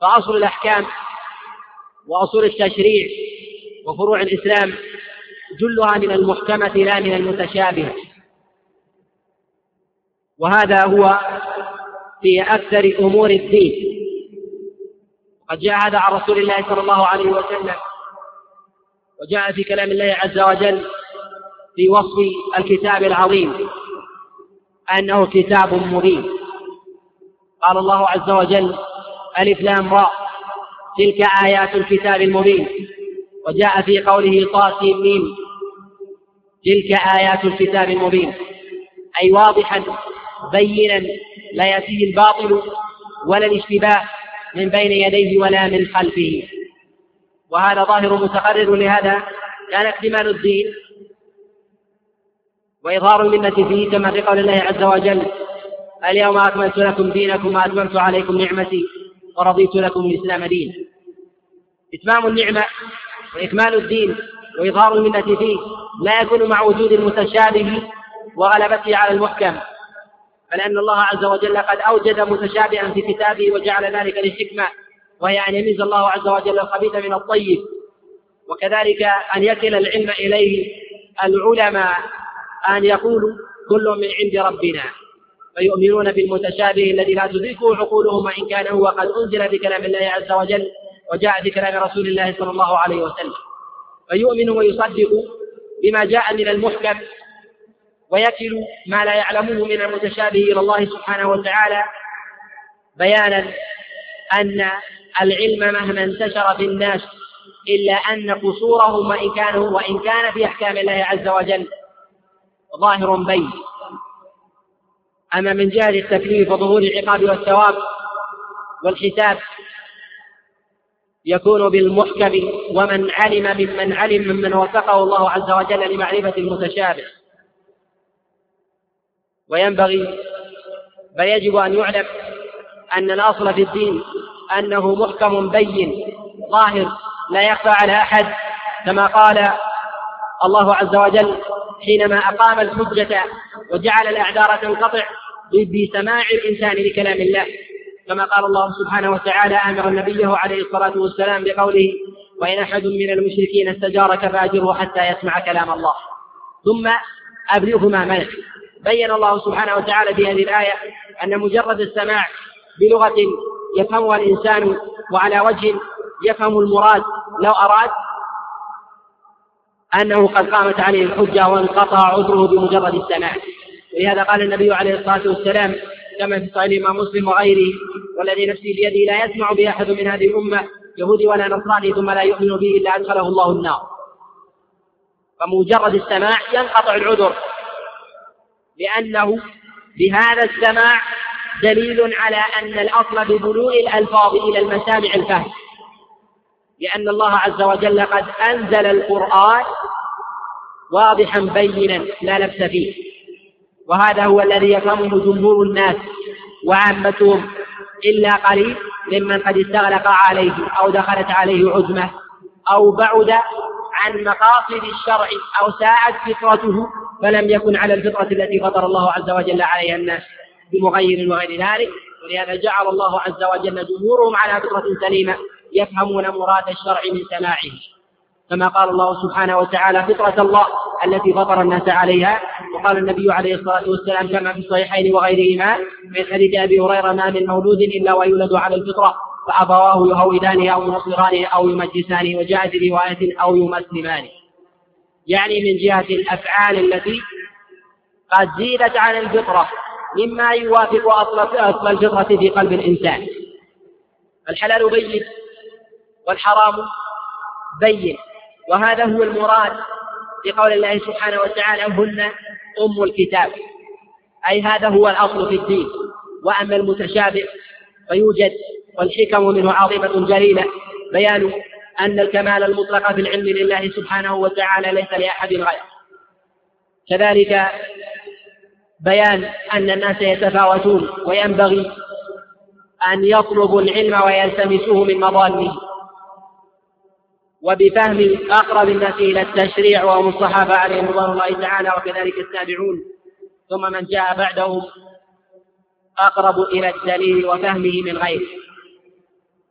فأصل الأحكام وأصول التشريع وفروع الإسلام جلها من المحكمة لا من المتشابهة وهذا هو في أكثر أمور الدين. قد جاء هذا عن رسول الله صلى الله عليه وسلم. وجاء في كلام الله عز وجل في وصف الكتاب العظيم. أنه كتاب مبين. قال الله عز وجل ألف لام راء. تلك آيات الكتاب المبين. وجاء في قوله طاسم ميم. تلك آيات الكتاب المبين. أي واضحا بينا لا يأتيه الباطل ولا الاشتباه من بين يديه ولا من خلفه. وهذا ظاهر متقرر لهذا كان اكتمال الدين وإظهار المنة فيه كما في قول الله عز وجل اليوم أكملت لكم دينكم وأتممت عليكم نعمتي ورضيت لكم الإسلام دينا إتمام النعمة وإكمال الدين وإظهار المنة فيه لا يكون مع وجود المتشابه وغلبته على المحكم فلأن الله عز وجل قد أوجد متشابها في كتابه وجعل ذلك للحكمة وهي أن يميز الله عز وجل الخبيث من الطيب وكذلك أن يكل العلم إليه العلماء أن يقولوا كل من عند ربنا. فيؤمنون بالمتشابه الذي لا تدركه عقولهم وإن كان هو قد أنزل بكلام الله عز وجل وجاء بكلام رسول الله صلى الله عليه وسلم. فيؤمن ويصدق بما جاء من المحكم ويكل ما لا يعلمه من المتشابه إلى الله سبحانه وتعالى. بيانا أن العلم مهما انتشر في الناس إلا أن قصورهم وإن كانوا وإن كان في أحكام الله عز وجل ظاهر بين. أما من جهة التكليف وظهور العقاب والثواب والحساب يكون بالمحكم ومن علم ممن علم ممن وفقه الله عز وجل لمعرفة المتشابه. وينبغي بل يجب أن يعلم أن الأصل في الدين أنه محكم بين ظاهر لا يخفى على أحد كما قال الله عز وجل حينما أقام الحجة وجعل الأعذار تنقطع بسماع الإنسان لكلام الله. كما قال الله سبحانه وتعالى أمر نبيه عليه الصلاة والسلام بقوله وإن أحد من المشركين استجارك فأجره حتى يسمع كلام الله. ثم أبلغه ما منع بين الله سبحانه وتعالى في هذه الآية أن مجرد السماع بلغة يفهمها الإنسان وعلى وجه يفهم المراد لو أراد أنه قد قامت عليه الحجة وانقطع عذره بمجرد السماع. ولهذا قال النبي عليه الصلاة والسلام كما في صحيح الإمام مسلم وغيره والذي نفسي بيده لا يسمع به أحد من هذه الأمة يهودي ولا نصراني ثم لا يؤمن به إلا أدخله الله النار. فمجرد السماع ينقطع العذر لأنه بهذا السماع دليل على أن الأصل ببلوغ الألفاظ إلى المسامع الفهم. لأن الله عز وجل قد أنزل القرآن واضحا بينا لا لبس فيه. وهذا هو الذي يفهمه جمهور الناس وعامتهم إلا قليل ممن قد استغلق عليه أو دخلت عليه عزمة أو بعد عن مقاصد الشرع أو ساءت فطرته فلم يكن على الفطرة التي فطر الله عز وجل عليها الناس بمغير وغير ذلك. ولهذا جعل الله عز وجل جمهورهم على فطرة سليمة يفهمون مراد الشرع من سماعه. كما قال الله سبحانه وتعالى فطرة الله التي فطر الناس عليها. وقال النبي عليه الصلاة والسلام كما في الصحيحين وغيرهما من حديث أبي هريرة ما من مولود إلا ويولد على الفطرة فأبواه يهودانه أو ينصرانه أو يمجسانه وجاء في رواية أو يمسلمانه يعني من جهة الأفعال التي قد زيدت عن الفطرة مما يوافق أصل الفطرة في قلب الإنسان. الحلال بين والحرام بين وهذا هو المراد في قول الله سبحانه وتعالى هن أم الكتاب. أي هذا هو الأصل في الدين. وأما المتشابه فيوجد والحكم منه عظيمة جليلة. بيان أن الكمال المطلق في العلم لله سبحانه وتعالى ليس لأحد غيره. كذلك بيان أن الناس يتفاوتون وينبغي أن يطلبوا العلم ويلتمسوه من مظانه وبفهم أقرب الناس إلى التشريع وهم الصحابة عليهم رضوان الله تعالى وكذلك التابعون ثم من جاء بعدهم أقرب إلى الدليل وفهمه من غيره.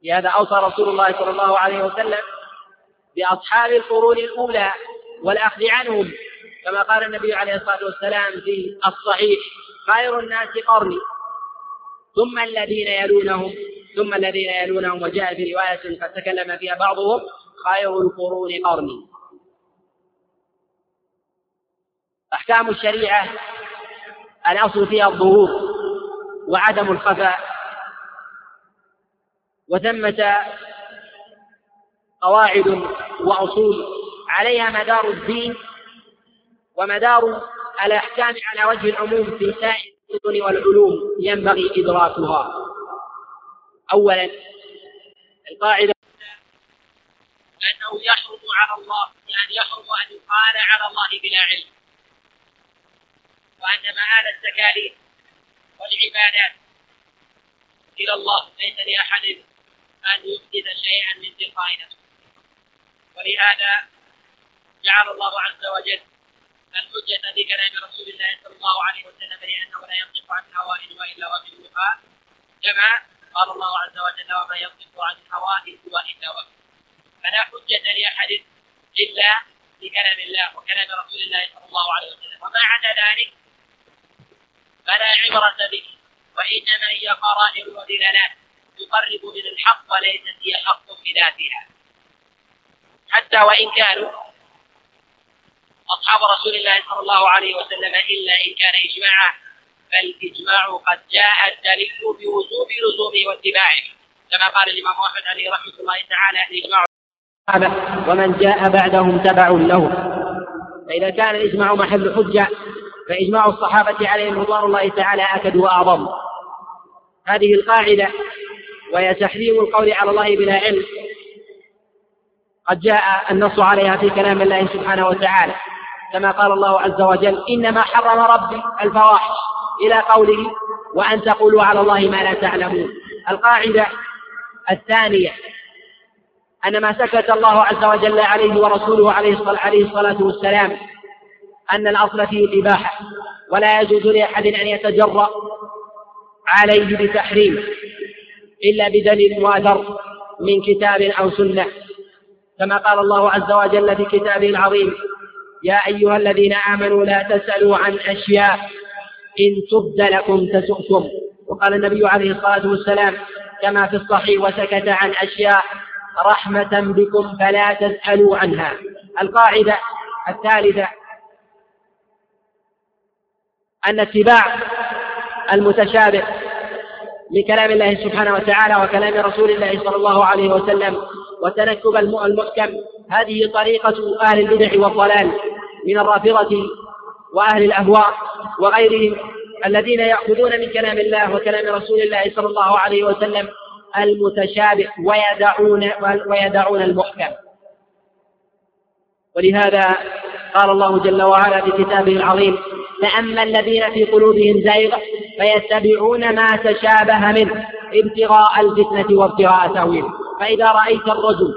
لهذا أوصى رسول الله صلى الله عليه وسلم بأصحاب القرون الأولى والأخذ عنهم كما قال النبي عليه الصلاة والسلام في الصحيح خير الناس قرني. ثم الذين يلونهم ثم الذين يلونهم وجاء في رواية قد تكلم فيها بعضهم خير القرون قرني. أحكام الشريعة الأصل فيها الظهور وعدم الخفاء وثمة قواعد وأصول عليها مدار الدين ومدار الأحكام على وجه العموم في سائر الفنون والعلوم ينبغي إدراكها. أولا القاعدة أنه يحرم على الله يعني يحرم أن يقال على الله بلا علم. وأن مآل التكاليف والعبادات إلى الله ليس لأحد أن يحدث شيئا من تلقاء نفسه. ولهذا جعل الله عز وجل الحجة في كلام رسول الله صلى الله عليه وسلم لأنه لا ينطق عن هواه وإلا وحي كما قال الله عز وجل وما ينطق عن هواه إلا وحي فلا حجة لأحد إلا بكلام الله وكلام رسول الله صلى الله عليه وسلم. وما عدا ذلك فلا عبرة به وإنما هي قرائن ودلالات تقرب من الحق وليست هي حق بذاتها حتى وإن كانوا أصحاب رسول الله صلى الله عليه وسلم إلا إن كان إجماعا فالإجماع قد جاء الدليل بوجوب لزومه واتباعه. كما قال الإمام أحمد عليه رحمة الله تعالى الإجماع ومن جاء بعدهم تبع له. فإذا كان الإجماع محل حجة فإجماع الصحابة عليهم رضوان الله تعالى أكد وأعظم. هذه القاعدة وهي تحريم القول على الله بلا علم. قد جاء النص عليها في كلام الله سبحانه وتعالى كما قال الله عز وجل إنما حرم ربي الفواحش إلى قوله وأن تقولوا على الله ما لا تعلمون القاعدة الثانية أن ما سكت الله عز وجل عليه ورسوله عليه الصلاة والسلام أن الأصل فيه الإباحة ولا يجوز لأحد أن يتجرأ عليه بتحريم إلا بدليل مؤثر من كتاب أو سنة. كما قال الله عز وجل في كتابه العظيم يا أيها الذين آمنوا لا تسألوا عن أشياء إن تبد لكم تسؤكم. وقال النبي عليه الصلاة والسلام كما في الصحيح وسكت عن أشياء رحمة بكم فلا تسألوا عنها. القاعدة الثالثة أن اتباع المتشابه لكلام الله سبحانه وتعالى وكلام رسول الله صلى الله عليه وسلم وتنكب المحكم. هذه طريقة أهل البدع والضلال من الرافضة وأهل الأهواء وغيرهم الذين يأخذون من كلام الله وكلام رسول الله صلى الله عليه وسلم المتشابه ويدعون ويدعون المحكم. ولهذا قال الله جل وعلا في كتابه العظيم فأما الذين في قلوبهم زيغ فيتبعون ما تشابه منه ابتغاء الفتنة وابتغاء تأويله فإذا رأيت الرجل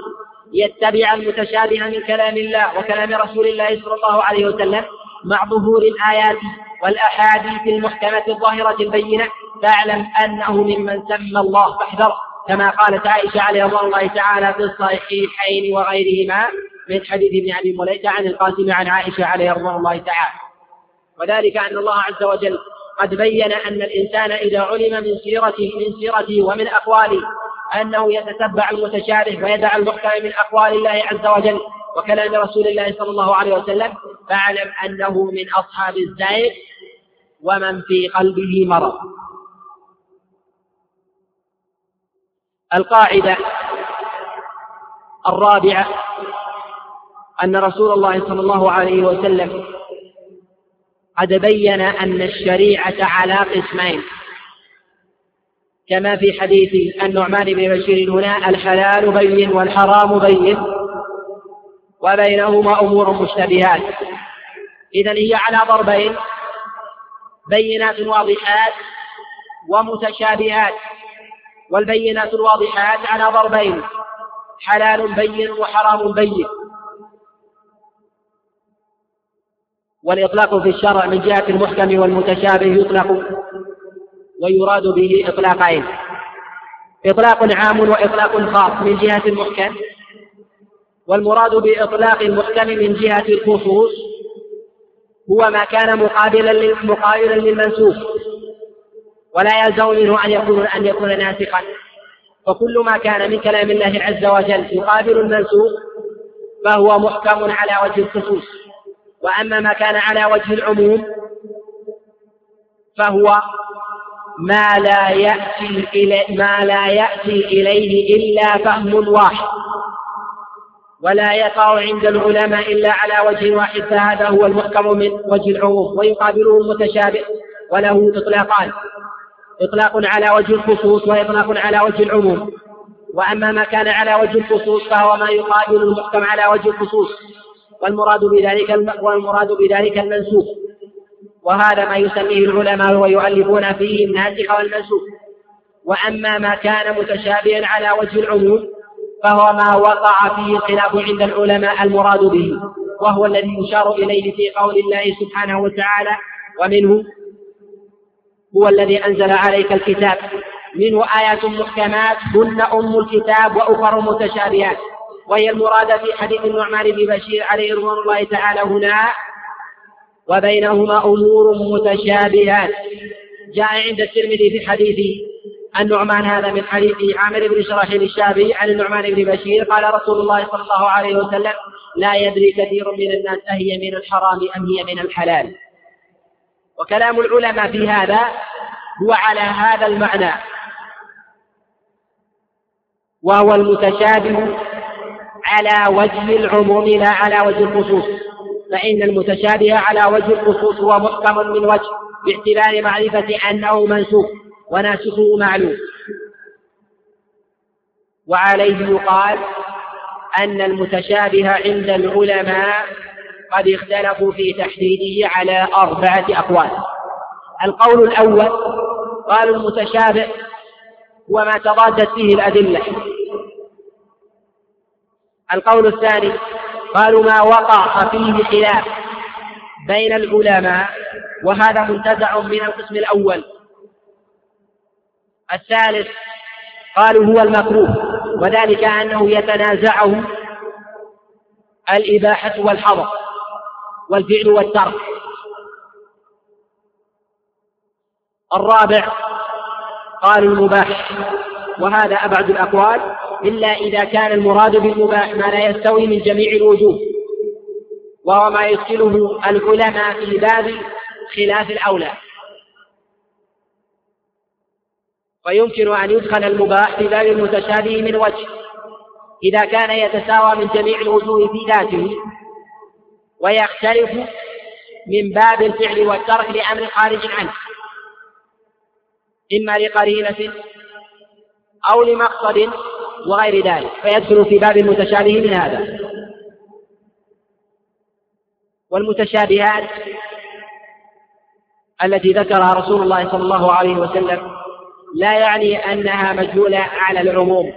يتبع المتشابه من كلام الله وكلام رسول الله صلى الله عليه وسلم مع ظهور الآيات والأحاديث المحكمة الظاهرة البينة فاعلم أنه ممن سمى الله فاحذر كما قالت عائشة عليه رضوان الله تعالى في الصحيحين وغيرهما من حديث ابن أبي مليكة عن القاسم عن عائشة عليه رضوان الله تعالى. وذلك أن الله عز وجل قد بين أن الإنسان إذا علم من سيرته من سيرته ومن أقواله أنه يتتبع المتشابه ويدع المحكم من أقوال الله عز وجل وكلام رسول الله صلى الله عليه وسلم فاعلم أنه من أصحاب الزيغ ومن في قلبه مرض. القاعدة الرابعة أن رسول الله صلى الله عليه وسلم قد بين أن الشريعة على قسمين. كما في حديث النعمان بن بشير هنا الحلال بين والحرام بين وبينهما أمور مشتبهات. إذا هي على ضربين. بينات واضحات ومتشابهات والبينات الواضحات على ضربين حلال بين وحرام بين. والإطلاق في الشرع من جهة المحكم والمتشابه يطلق ويراد به إطلاقين. إطلاق عام وإطلاق خاص من جهة المحكم والمراد بإطلاق المحكم من جهة الخصوص هو ما كان مقابلا مقابلا للمنسوخ. ولا يلزم منه أن يكون أن يكون ناسخا. فكل ما كان من كلام الله عز وجل يقابل المنسوخ فهو محكم على وجه الخصوص. وأما ما كان على وجه العموم فهو ما لا يأتي إلي ما لا يأتي إليه إلا فهم واحد. ولا يقع عند العلماء إلا على وجه واحد فهذا هو المحكم من وجه العموم ويقابله المتشابه وله إطلاقان. إطلاق على وجه الخصوص وإطلاق على وجه العموم. وأما ما كان على وجه الخصوص فهو ما يقابل المحكم على وجه الخصوص والمراد بذلك والمراد بذلك المنسوخ. وهذا ما يسميه العلماء ويؤلفون فيه الناسخ والمنسوخ. وأما ما كان متشابها على وجه العموم فهو ما وقع فيه الخلاف عند العلماء المراد به وهو الذي يشار إليه في قول الله سبحانه وتعالى ومنه هو الذي أنزل عليك الكتاب منه آيات محكمات هن أم الكتاب وأخر متشابهات وهي المراد في حديث النعمان بن بشير عليه رضوان الله تعالى هنا وبينهما أمور متشابهات. جاء عند الترمذي في حديث النعمان هذا من حديث عامر بن شراحيل الشافعي عن النعمان بن بشير قال رسول الله صلى الله عليه وسلم لا يدري كثير من الناس أهي من الحرام أم هي من الحلال. وكلام العلماء في هذا هو على هذا المعنى. وهو المتشابه على وجه العموم لا على وجه الخصوص. فإن المتشابه على وجه الخصوص هو محكم من وجه باعتبار معرفة أنه منسوخ. وناسخه معلوم. وعليه يقال أن المتشابه عند العلماء قد اختلفوا في تحديده على أربعة أقوال. القول الأول قالوا المتشابه هو ما تضادت فيه الأدلة. القول الثاني قالوا ما وقع فيه خلاف بين العلماء وهذا منتزع من القسم الأول. الثالث قالوا هو المكروه وذلك أنه يتنازعه الإباحة والحظر والفعل والترك. الرابع قالوا المباح وهذا أبعد الأقوال إلا إذا كان المراد بالمباح ما لا يستوي من جميع الوجوه وهو ما يدخله العلماء في باب خلاف الأولى. ويمكن أن يدخل المباح في باب المتشابه من وجه إذا كان يتساوى من جميع الوجوه في ذاته ويختلف من باب الفعل والترك لأمر خارج عنه إما لقرينة أو لمقصد وغير ذلك فيدخل في باب المتشابه من هذا. والمتشابهات التي ذكرها رسول الله صلى الله عليه وسلم لا يعني أنها مجهولة على العموم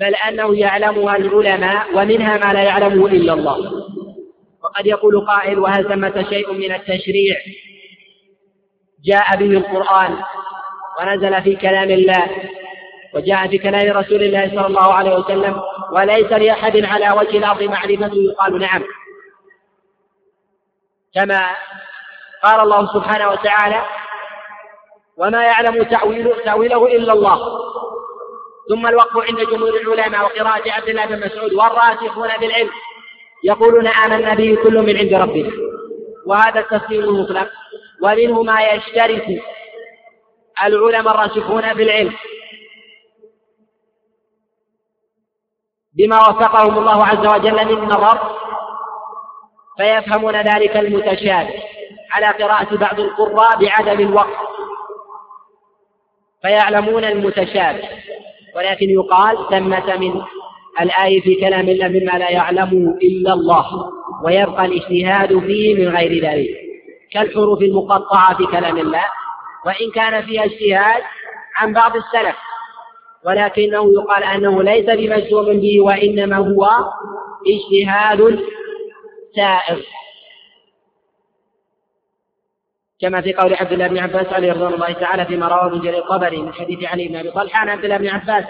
بل أنه يعلمها العلماء ومنها ما لا يعلمه إلا الله. وقد يقول قائل وهل ثمة شيء من التشريع؟ جاء به القرآن ونزل في كلام الله وجاء في كلام رسول الله صلى الله عليه وسلم وليس لأحد على وجه الأرض معرفته يقال نعم. كما قال الله سبحانه وتعالى وما يعلم تأويله, تأويله إلا الله. ثم الوقف عند جمهور العلماء وقراءة عبد الله بن مسعود والراسخون بالعلم. يقولون آمنا به كل من عند ربنا. وهذا التفسير المطلق. ومنه ما يشترك العلماء الراسخون بالعلم. بما وفقهم الله عز وجل من نظر فيفهمون ذلك المتشابه. على قراءة بعض القراء بعدم الوقف. فيعلمون المتشابه. ولكن يقال ثمة من الآية في كلام الله مما لا يعلمه إلا الله ويبقى الاجتهاد فيه من غير ذلك كالحروف المقطعة في كلام الله وإن كان فيها اجتهاد عن بعض السلف. ولكنه يقال أنه ليس بمجزوم به وإنما هو اجتهاد سائغ. كما في قول عبد الله بن عباس عليه رضوان الله تعالى فيما رواه ابن جرير الطبري من حديث علي بن أبي طلحة عن عبد الله بن عباس.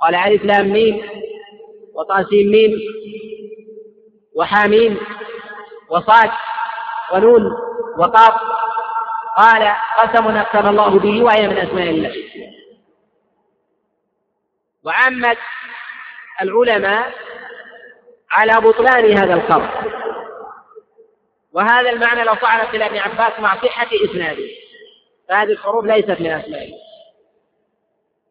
قال ألف لام ميم وطاسيم ميم وحاميم وصاد ونون وقاف. قال قسم أقسم الله به وهي من أسماء الله. وعمت العلماء على بطلان هذا الخبر وهذا المعنى لو صعد إلى ابن عباس مع صحة إسناده. فهذه الحروف ليست من الله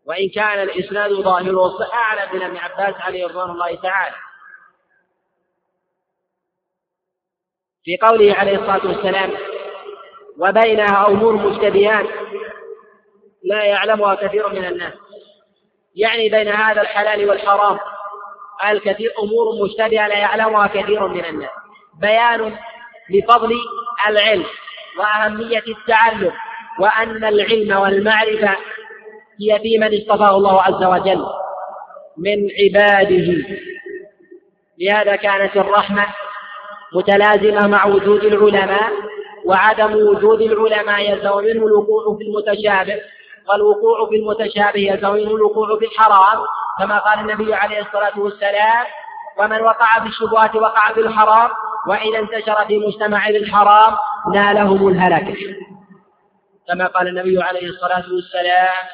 وإن كان الإسناد ظاهره الصحة على ابن عباس عليه رضوان الله تعالى. في قوله عليه الصلاة والسلام وبينها أمور مشتبهات لا يعلمها كثير من الناس. يعني بين هذا الحلال والحرام الكثير أمور مشتبهة لا يعلمها كثير من الناس. بيان لفضل العلم وأهمية التعلم وأن العلم والمعرفة هي في من اصطفاه الله عز وجل من عباده. لهذا كانت الرحمة متلازمة مع وجود العلماء وعدم وجود العلماء يلزم منه الوقوع في المتشابه والوقوع في المتشابه يلزم منه الوقوع في الحرام كما قال النبي عليه الصلاة والسلام ومن وقع في الشبهات وقع في الحرام وإذا انتشر في مجتمع الحرام نالهم الهلكة كما قال النبي عليه الصلاة والسلام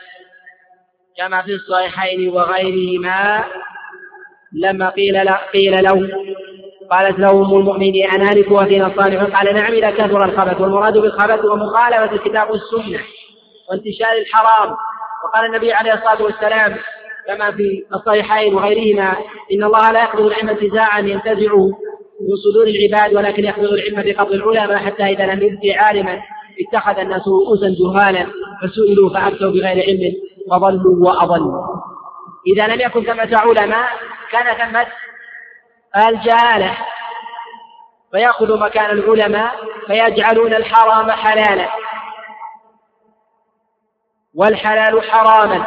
كما في الصحيحين وغيرهما لما قيل قيل له قالت له ام المؤمنين أنا هلك وفينا الصالحون قال نعم إذا كثر الخبث والمراد بالخبث هو مخالفة الكتاب والسنة وانتشار الحرام. وقال النبي عليه الصلاة والسلام كما في الصحيحين وغيرهما. إن الله لا يقبض العلم انتزاعا ينتزعه من صدور العباد ولكن يقبض العلم بقبض العلماء حتى إذا لم يبقي عالما اتخذ الناس رؤوسا جهالا فسئلوا فافتوا بغير علم فضلوا وأضلوا. إذا لم يكن ثمه علماء كان ثمه الجهالة. فيأخذ مكان العلماء فيجعلون الحرام حلالا والحلال حراما.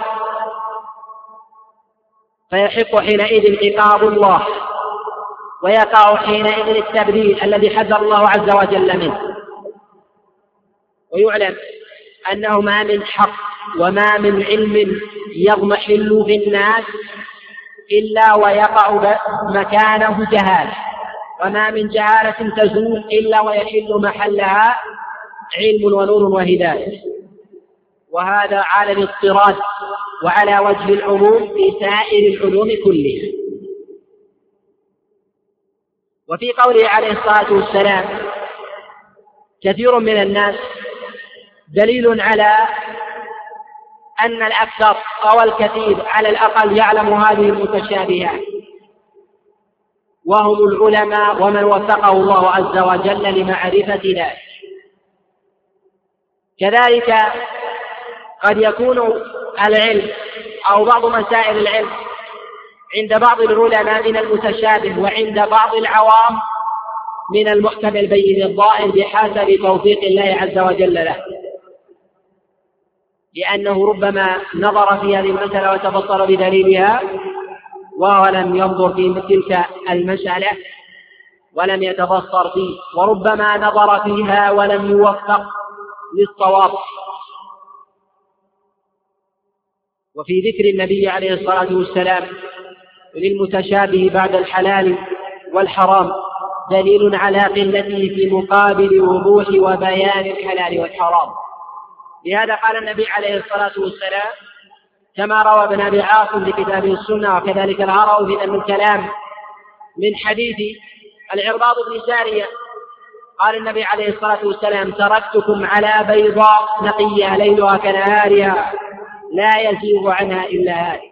فيحق حينئذ عقاب الله ويقع حينئذ التبديل الذي حذر الله عز وجل منه. ويعلم أنه ما من حق وما من علم يضمحل في الناس إلا ويقع مكانه جهالة وما من جهالة تزول إلا ويحل محلها علم ونور وهداية. وهذا على الاضطراد وعلى وجه العموم في سائر العلوم كلها. وفي قوله عليه الصلاة والسلام كثير من الناس دليل على أن الأكثر أو الكثير على الأقل يعلم هذه المتشابهات. وهم العلماء ومن وفقه الله عز وجل لمعرفة ذلك. كذلك قد يكون العلم أو بعض مسائل العلم. عند بعض العلماء من المتشابه وعند بعض العوام من المحكم البين الظاهر بحسب توفيق الله عز وجل له. لأنه ربما نظر في هذه المسألة وتبصر بدليلها وهو لم ينظر في تلك المسألة ولم يتبصر فيه. وربما نظر فيها ولم يوفق للصواب. وفي ذكر النبي عليه الصلاة والسلام للمتشابه بعد الحلال والحرام دليل على قلته في مقابل وضوح وبيان الحلال والحرام. لهذا قال النبي عليه الصلاة والسلام كما روى ابن أبي عاصم في كتابه السنة وكذلك الهروي في ذم الكلام من حديث العرباض بن سارية قال النبي عليه الصلاة والسلام تركتكم على بيضاء نقية ليلها كنهارها. لا يزيغ عنها إلا هذه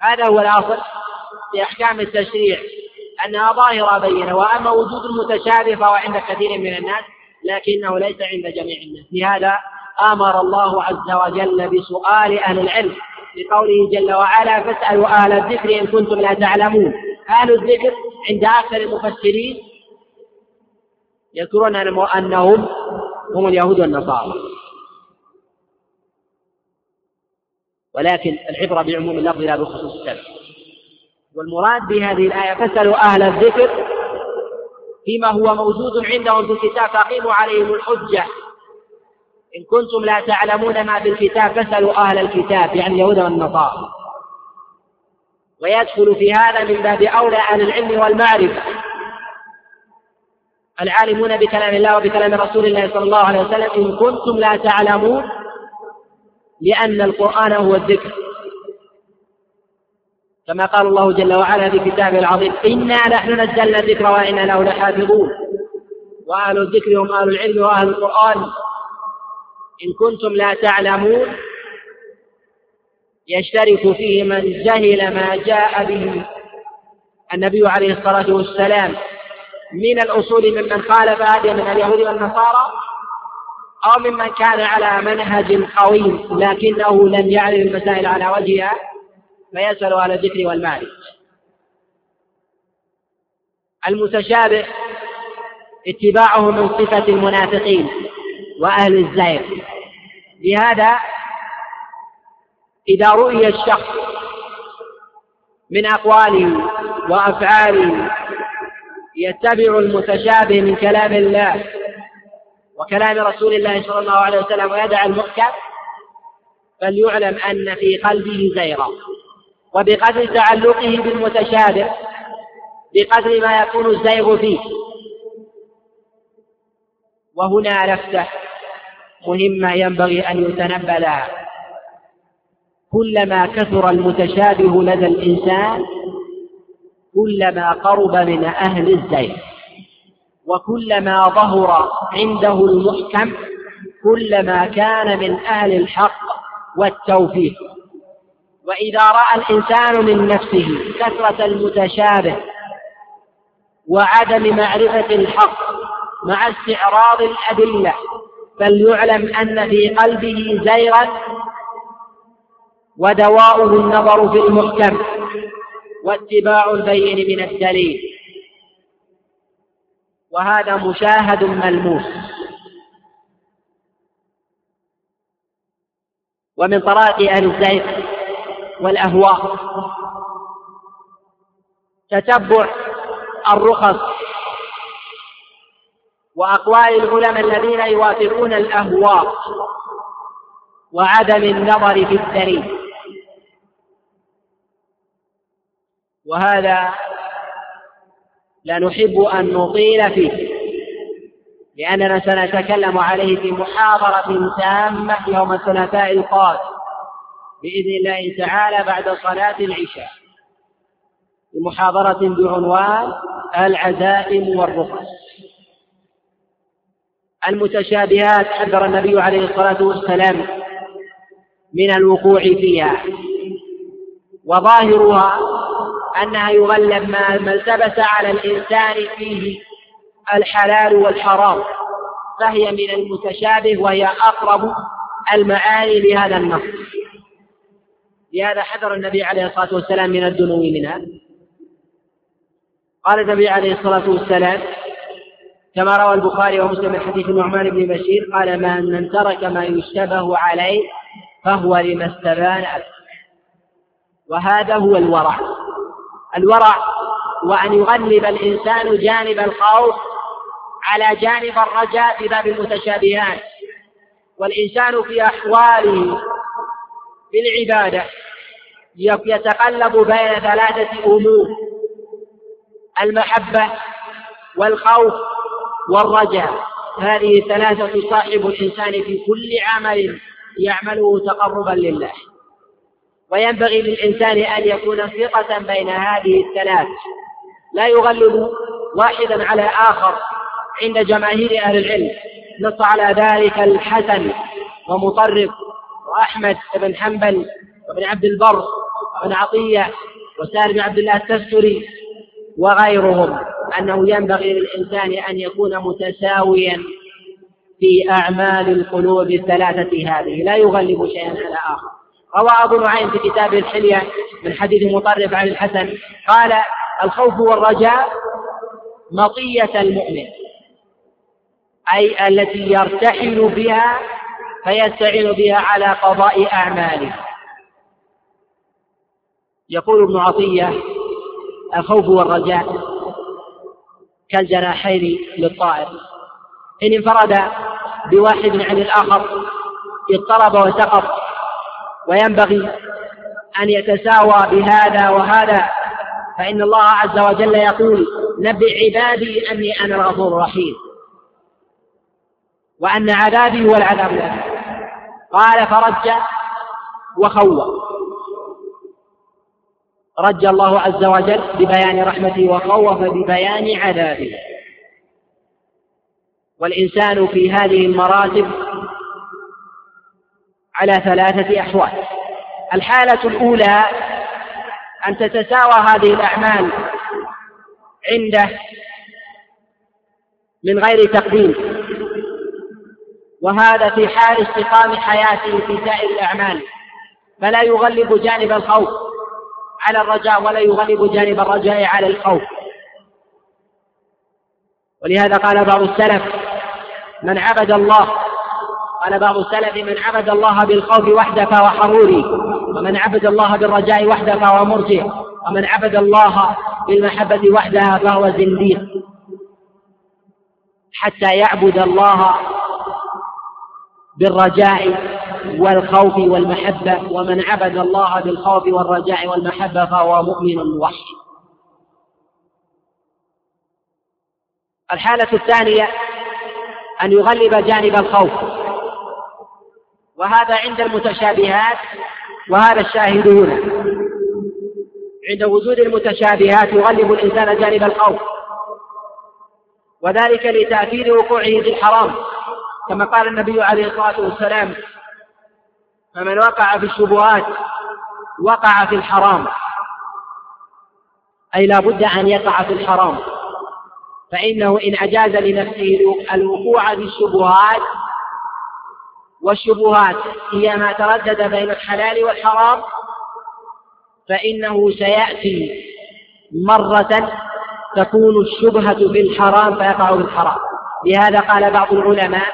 هذا هو الأصل في أحكام التشريع أنها ظاهرة بينة وأما وجود المتشابه فهو عند كثير من الناس لكنه ليس عند جميع الناس. لهذا آمر الله عز وجل بسؤال أهل العلم لقوله جل وعلا فاسألوا أهل الذكر إن كنتم لا تعلمون. أهل الذكر عند أكثر المفسرين يذكرون أنهم هم اليهود والنصارى. ولكن العبرة بعموم اللفظ لا بخصوص السبب. والمراد بهذه الآية فاسألوا أهل الذكر فيما هو موجود عندهم في الكتاب فأقيموا عليهم الحجة. إن كنتم لا تعلمون ما في الكتاب فاسألوا أهل الكتاب يعني اليهود والنصارى. ويدخل في هذا من باب أولى أهل العلم والمعرفة. العالمون بكلام الله وبكلام رسول الله صلى الله عليه وسلم إن كنتم لا تعلمون لأن القرآن هو الذكر. كما قال الله جل وعلا في كتابه العظيم إنا نحن نزلنا الذكر وإنا له لحافظون. وأهل الذكر هم أهل العلم وأهل القرآن. إن كنتم لا تعلمون يشترك فيه من جهل ما جاء به النبي عليه الصلاة والسلام من الأصول ممن خالف هذه من اليهود والنصارى. أو ممن كان على منهج قويم لكنه لم يعرف المسائل على وجهها فيسأل على الذكر والمعرفة. المتشابه اتباعه من صفة المنافقين وأهل الزيغ لهذا إذا رؤي الشخص من أقواله وأفعاله يتبع المتشابه من كلام الله وكلام رسول الله صلى الله عليه وسلم ويدع المحكم فليعلم أن في قلبه زيغا وبقدر تعلقه بالمتشابه بقدر ما يكون الزيغ فيه. وهنا لفتة مهمة ينبغي أن يتنبأ لها كلما كثر المتشابه لدى الإنسان كلما قرب من أهل الزيغ. وكلما ظهر عنده المحكم كلما كان من أهل الحق والتوفيق. وإذا رأى الإنسان من نفسه كثرة المتشابه وعدم معرفة الحق مع استعراض الأدلة فليعلم أن في قلبه زيغا ودواؤه النظر في المحكم واتباع البين من الدليل. وهذا مشاهد ملموس. ومن طرائق أهل الزيغ والأهواء تتبع الرخص وأقوال العلماء الذين يوافقون الأهواء وعدم النظر في الدليل. وهذا لا نحب أن نطيل فيه. لأننا سنتكلم عليه في محاضرة تامة يوم الثلاثاء القادم. بإذن الله تعالى بعد صلاة العشاء. بمحاضرة بعنوان العزائم والرخص. المتشابهات حذر النبي عليه الصلاة والسلام من الوقوع فيها. وظاهرها أنها يغلب ما التبس على الإنسان فيه الحلال والحرام فهي من المتشابه وهي أقرب المعاني لهذا النص. لهذا حذر النبي عليه الصلاة والسلام من الدنو منها. قال النبي عليه الصلاة والسلام كما روى البخاري ومسلم من حديث النعمان بن بشير قال من ترك ما يشتبه عليه فهو لما استبان وهذا هو الورع. الورع وأن يغلب الإنسان جانب الخوف على جانب الرجاء في باب المتشابهات. والإنسان في أحواله في العبادة يتقلب بين ثلاثة أمور المحبة والخوف والرجاء. هذه ثلاثة تصاحب الإنسان في كل عمل يعمله تقربا لله. وينبغي للإنسان أن يكون ثقة بين هذه الثلاث. لا يغلب واحدا على آخر عند جماهير أهل العلم. نص على ذلك الحسن ومطرف وأحمد بن حنبل وابن عبد البر وابن عطية وسالم بن عبد الله التستري وغيرهم. أنه ينبغي للإنسان أن يكون متساويا في أعمال القلوب الثلاثة هذه. لا يغلب شيئا على آخر. روى أبو نعيم في كتابه الحلية من حديث مطرف عن الحسن قال الخوف والرجاء مطية المؤمن أي التي يرتحل بها فيستعين بها على قضاء أعماله. يقول ابن عطية الخوف والرجاء كالجناحين للطائر. إن انفرد بواحد عن الآخر اضطرب وسقط وينبغي أن يتساوى بهذا وهذا فإن الله عز وجل يقول نبئ عبادي أني أنا الغفور الرحيم. وأن عذابي هو العذاب الأليم. قال فرج وخوى رج الله عز وجل ببيان رحمته وخوف ببيان عذابه والإنسان في هذه المراتب على ثلاثة أحوال. الحالة الأولى أن تتساوى هذه الأعمال عنده من غير تقديم. وهذا في حال استقام حياته في سائر الأعمال. فلا يغلب جانب الخوف على الرجاء ولا يغلب جانب الرجاء على الخوف. ولهذا قال بعض السلف من عبد الله قال بعض السلف من عبد الله بالخوف وحده فهو حروري ومن عبد الله بالرجاء وحده فهو مرجع ومن عبد الله بالمحبة وحدها فهو زنديق. حتى يعبد الله بالرجاء والخوف والمحبة ومن عبد الله بالخوف والرجاء والمحبة فهو مؤمن موحد الحالة الثانية أن يغلب جانب الخوف. وهذا عند المتشابهات وهذا الشاهد هنا عند وجود المتشابهات يغلب الإنسان جانب الخوف. وذلك لتأثير وقوعه في الحرام. كما قال النبي عليه الصلاة والسلام فمن وقع في الشبهات وقع في الحرام. أي لا بد أن يقع في الحرام. فإنه إن أجاز لنفسه الوقوع في الشبهات والشبهات هي ما تردد بين الحلال والحرام فإنه سيأتي مرة تكون الشبهة في الحرام فيقع في الحرام. لهذا قال بعض العلماء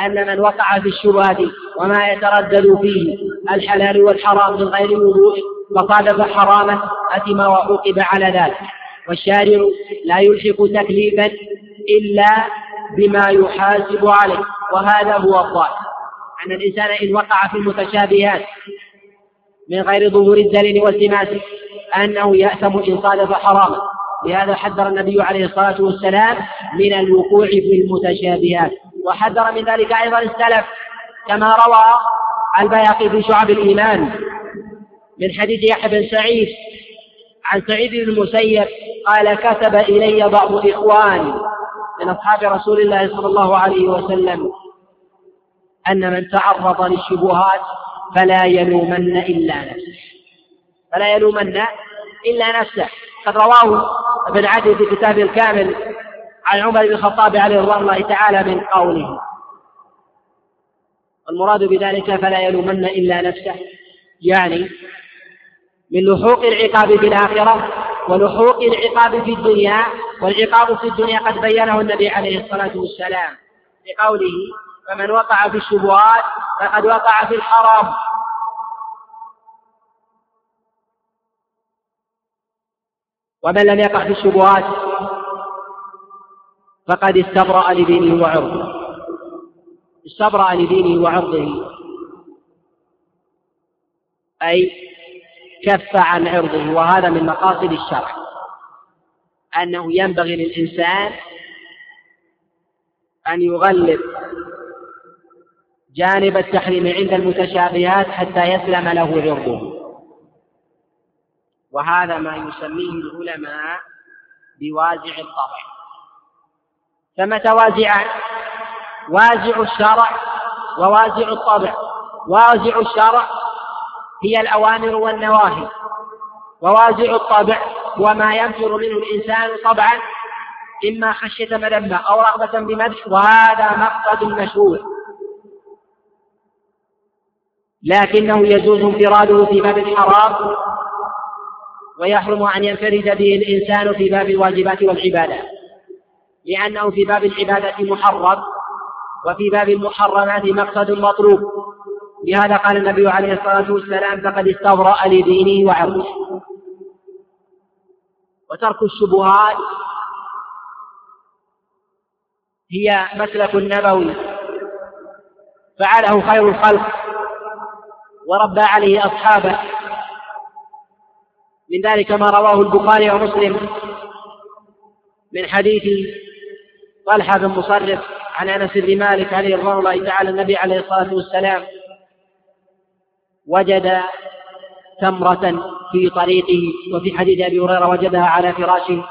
أن من وقع في الشبهات وما يتردد فيه الحلال والحرام من غير وضوء فصادف حرامه أثم وعوقب على ذلك. والشارع لا يلحق تكليفا إلا بما يحاسب عليه وهذا هو الظاهر. أن الإنسان إن وقع في المتشابهات من غير ظهور الدليل والتماس أنه يأثم إن صادف حراما. لهذا حذر النبي عليه الصلاة والسلام من الوقوع في المتشابهات. وحذر من ذلك أيضا السلف كما روى البياقي في شعب الإيمان من حديث يحيى بن سعيد عن سعيد بن المسيب قال كتب إلي بعض إخواني من أصحاب رسول الله صلى الله عليه وسلم أن من تعرض للشبهات فلا يلومن إلا نفسه. فلا يلومن إلا نفسه. قد رواه ابن عدي في كتابه الكامل عن عمر بن الخطاب عليه رضوان الله تعالى من قوله. المراد بذلك فلا يلومن إلا نفسه يعني من لحوق العقاب في الآخرة ولحوق العقاب في الدنيا والعقاب في الدنيا قد بينه النبي عليه الصلاة والسلام بقوله فمن وقع في الشبهات فقد وقع في الحرام. ومن لم يقع في الشبهات فقد استبرأ لدينه وعرضه. استبرأ لدينه وعرضه. أي كف عن عرضه وهذا من مقاصد الشرع. أنه ينبغي للإنسان أن يغلب جانب التحريم عند المتشابهات حتى يسلم له عرضه. وهذا ما يسميه العلماء بوازع الطبع. فمتى وازعان وازع الشرع ووازع الطبع. وازع الشرع هي الأوامر والنواهي. ووازع الطبع وما ينفر منه الإنسان طبعا إما خشية مذمة أو رغبة بمدح وهذا مقصد مشروع. لكنه يجوز انفراده في باب الحرام ويحرم أن ينفرد به الإنسان في باب الواجبات والعبادات لأنه في باب العبادة محرم وفي باب المحرمات مقصد مطلوب. لهذا قال النبي عليه الصلاة والسلام فقد استبرأ لدينه وعرضه. وترك الشبهات هي مسلك النبوي. فعله خير الخلق. وربى عليه أصحابه. من ذلك ما رواه البخاري ومسلم من حديث طلحة بن مصرف عن أنس بن مالك عليه رضوان الله تعالى النبي عليه الصلاة والسلام وجد تمرة في طريقه وفي حديث أبي هريرة وجدها على فراشه.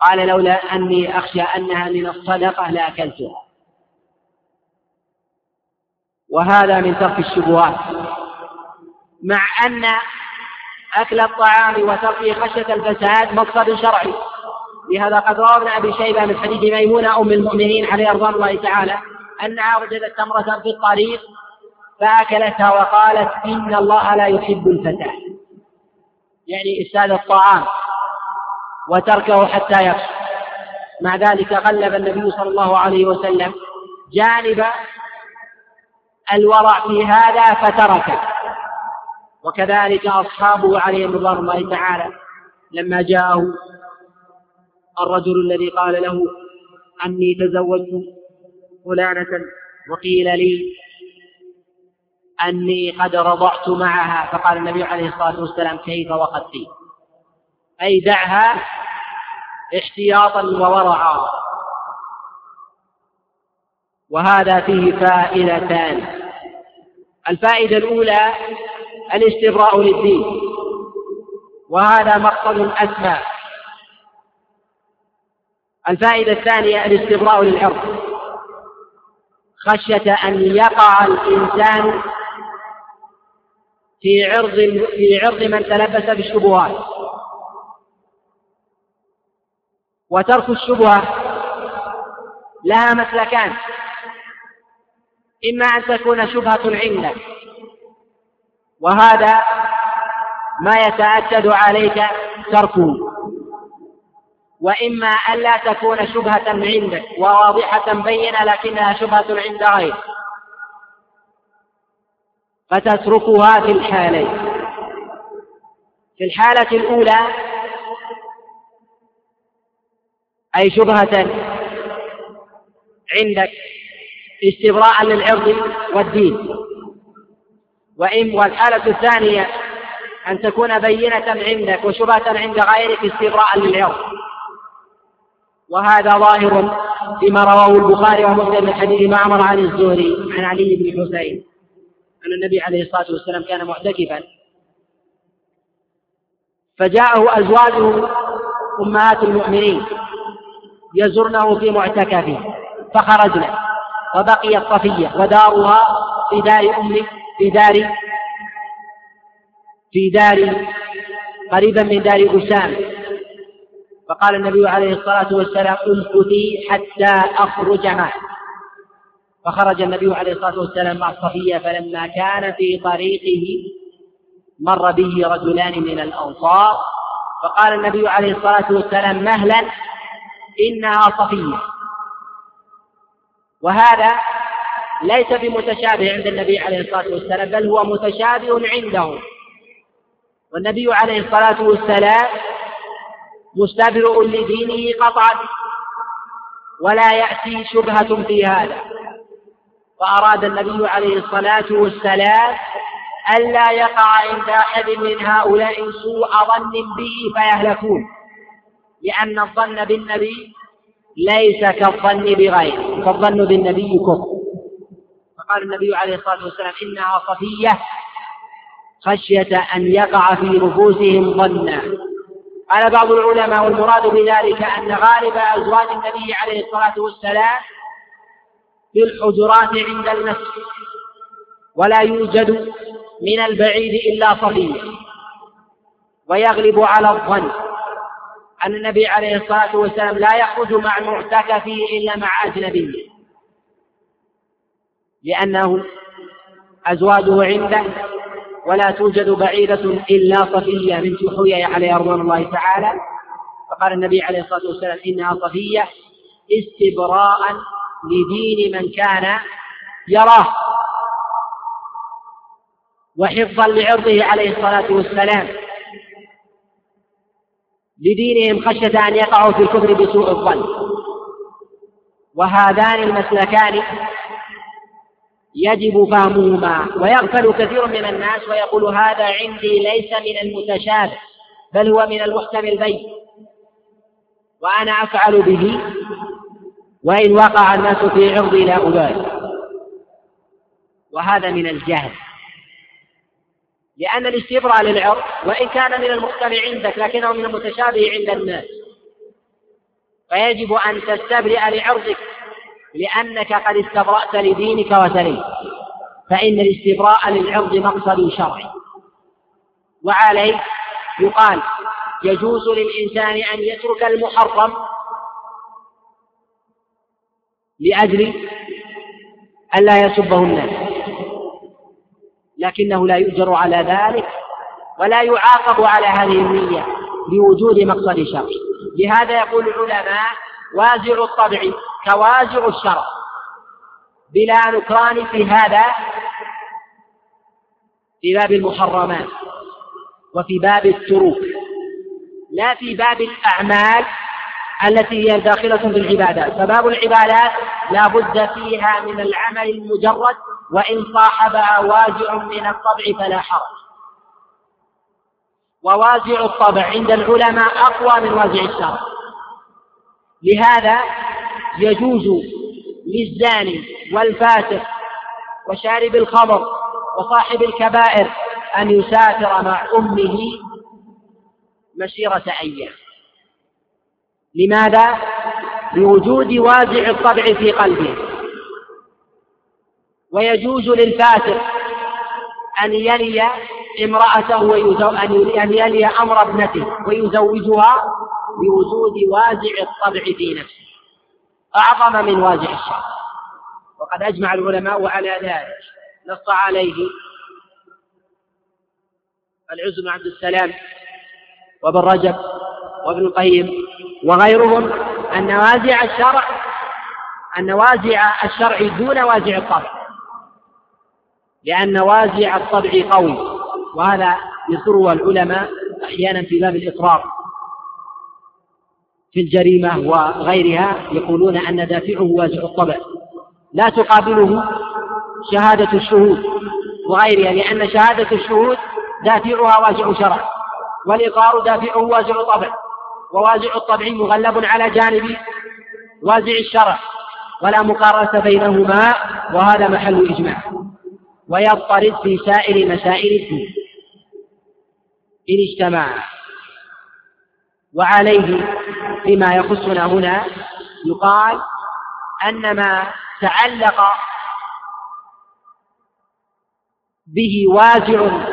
قال لولا أني أخشى أنها من الصدقة لأكلتها. وهذا من ترك الشبهات. مع أن أكل الطعام وتركه خشية الفساد مقصد شرعي. لهذا قد روى ابن أبي شيبة من حديث ميمونة أم المؤمنين عليه رضوان الله تعالى أنها وجدت تمرة في الطريق فأكلتها وقالت إن الله لا يحب الفتاة يعني إفساد الطعام وتركه حتى يكسر مع ذلك غلب النبي صلى الله عليه وسلم جانب الورع في هذا فتركه. وكذلك أصحابه عليهم رضوان الله تعالى لما جاءه الرجل الذي قال له أني تزوجت فلانة وقيل لي أني قد رضعت معها فقال النبي عليه الصلاة والسلام كيف وقد قيل أي دعها احتياطا وورعا وهذا فيه فائدتان. الفائدة الأولى الاستبراء للدين. وهذا مقصد أسمى. الفائدة الثانية الاستبراء للعرض خشية أن يقع الإنسان في عرض في عرض من تلبس بالشبهات. وترك الشبهة لها مسلكان. إما أن تكون شبهة عندك. وهذا ما يتأكد عليك تركه وإما ألا تكون شبهة عندك وواضحة بينة لكنها شبهة عند غيرك. فتتركها في الحالين. في الحالة الأولى أي شبهة عندك استبراء للعرض والدين. وإن والحالة الثانية أن تكون بينة عندك وشبهة عند غيرك استبراء للعرض وهذا ظاهر فيما رواه البخاري ومسلم من حديث معمر عن الزهري عن علي بن حسين أن النبي عليه الصلاة والسلام كان معتكفا. فجاءه أزواجه أمهات المؤمنين يزرنه في معتكفه فخرجنا وبقيت صفية ودارها في دار أم في دار في دار قريبا من دار أسامة فقال النبي عليه الصلاة والسلام امكثي حتى أخرج معك فخرج النبي عليه الصلاة والسلام مع الصفية فلما كان في طريقه مر به رجلان من الأنصار. فقال النبي عليه الصلاة والسلام مهلا إنها صفية. وهذا ليس بمتشابه عند النبي عليه الصلاة والسلام بل هو متشابه عنده. والنبي عليه الصلاة والسلام مستبرئ لدينه قطعا ولا يأتي شبهة في هذا. فأراد النبي عليه الصلاة والسلام ألا يقع عند أحد من هؤلاء سوء ظن به فيهلكون لأن الظن بالنبي ليس كالظن بغيره فالظن بالنبي كفر. فقال النبي عليه الصلاة والسلام إنها صفية خشية أن يقع في نفوسهم ظنا. قال بعض العلماء والمراد بذلك أن غالب أزواج النبي عليه الصلاة والسلام في الحجرات عند المسجد ولا يوجد من البعيد إلا صفية ويغلب على الظن أن النبي عليه الصلاة والسلام لا يخرج مع المعتكف إلا مع أجنبي لأنه أزواجه عنده ولا توجد بعيدة إلا صفية بنت حيي عليها رضوان الله تعالى. فقال النبي عليه الصلاة والسلام إنها صفية استبراء لدين من كان يراه وحفظا لعرضه عليه الصلاة والسلام. لدينهم خشية أن يقعوا في الكفر بسوء الظن. وهذان المسلكان يجب فهمهما ويغفل كثير من الناس ويقول هذا عندي ليس من المتشابه بل هو من المحتمل بين وأنا أفعل به وإن وقع الناس في عرضي لا أبالي. وهذا من الجهل. لأن الاستبراء للعرض وإن كان من المحتمل عندك لكنه من المتشابه عند الناس فيجب أن تستبرئ لعرضك. لأنك قد استبرأت لدينك وسليم فإن الاستبراء للعرض مقصد شرعي. وعليه يقال يجوز للإنسان أن يترك المحرم لأجل ألا يسبه الناس لكنه لا يؤجر على ذلك ولا يعاقب على هذه النية لوجود مقصد شرعي. لهذا يقول العلماء وازع الطبع كوازع الشرع. بلا نكران في هذا في باب المحرمات وفي باب التروك. لا في باب الأعمال التي هي داخلة في العبادات. فباب العبادات لا بد فيها من العمل المجرد وإن صاحبها وازع من الطبع فلا حرج. ووازع الطبع عند العلماء أقوى من وازع الشرع. لهذا يجوز للزاني والفاسق وشارب الخمر وصاحب الكبائر أن يسافر مع أمه مسيرة أيام لماذا؟ لوجود وازع الطبع في قلبه ويجوز للفاسق أن يلي امرأته أن يلي أمر ابنته ويزوجها بوجود وازع الطبع في نفسه. أعظم من وازع الشر. وقد أجمع العلماء على ذلك. نص عليه. العز بن عبد السلام وابن رجب وابن القيم وغيرهم أن وازع الشرع أن وازع الشرع دون وازع الطبع. لأن وازع الطبع قوي. وهذا يسر العلماء أحيانا في باب الإقرار في الجريمة وغيرها يقولون أن دافعه وازع الطبع. لا تقابله شهادة الشهود وغيرها لأن شهادة الشهود دافعها وازع شرع والإقرار دافعه وازع طبع ووازع الطبع مغلب على جانب وازع الشرع ولا مقارنة بينهما وهذا محل إجماع. ويضطرد في سائر مسائل الدين. إن اجتمع وعليه فيما يخصنا هنا يقال أن ما تعلق به وازع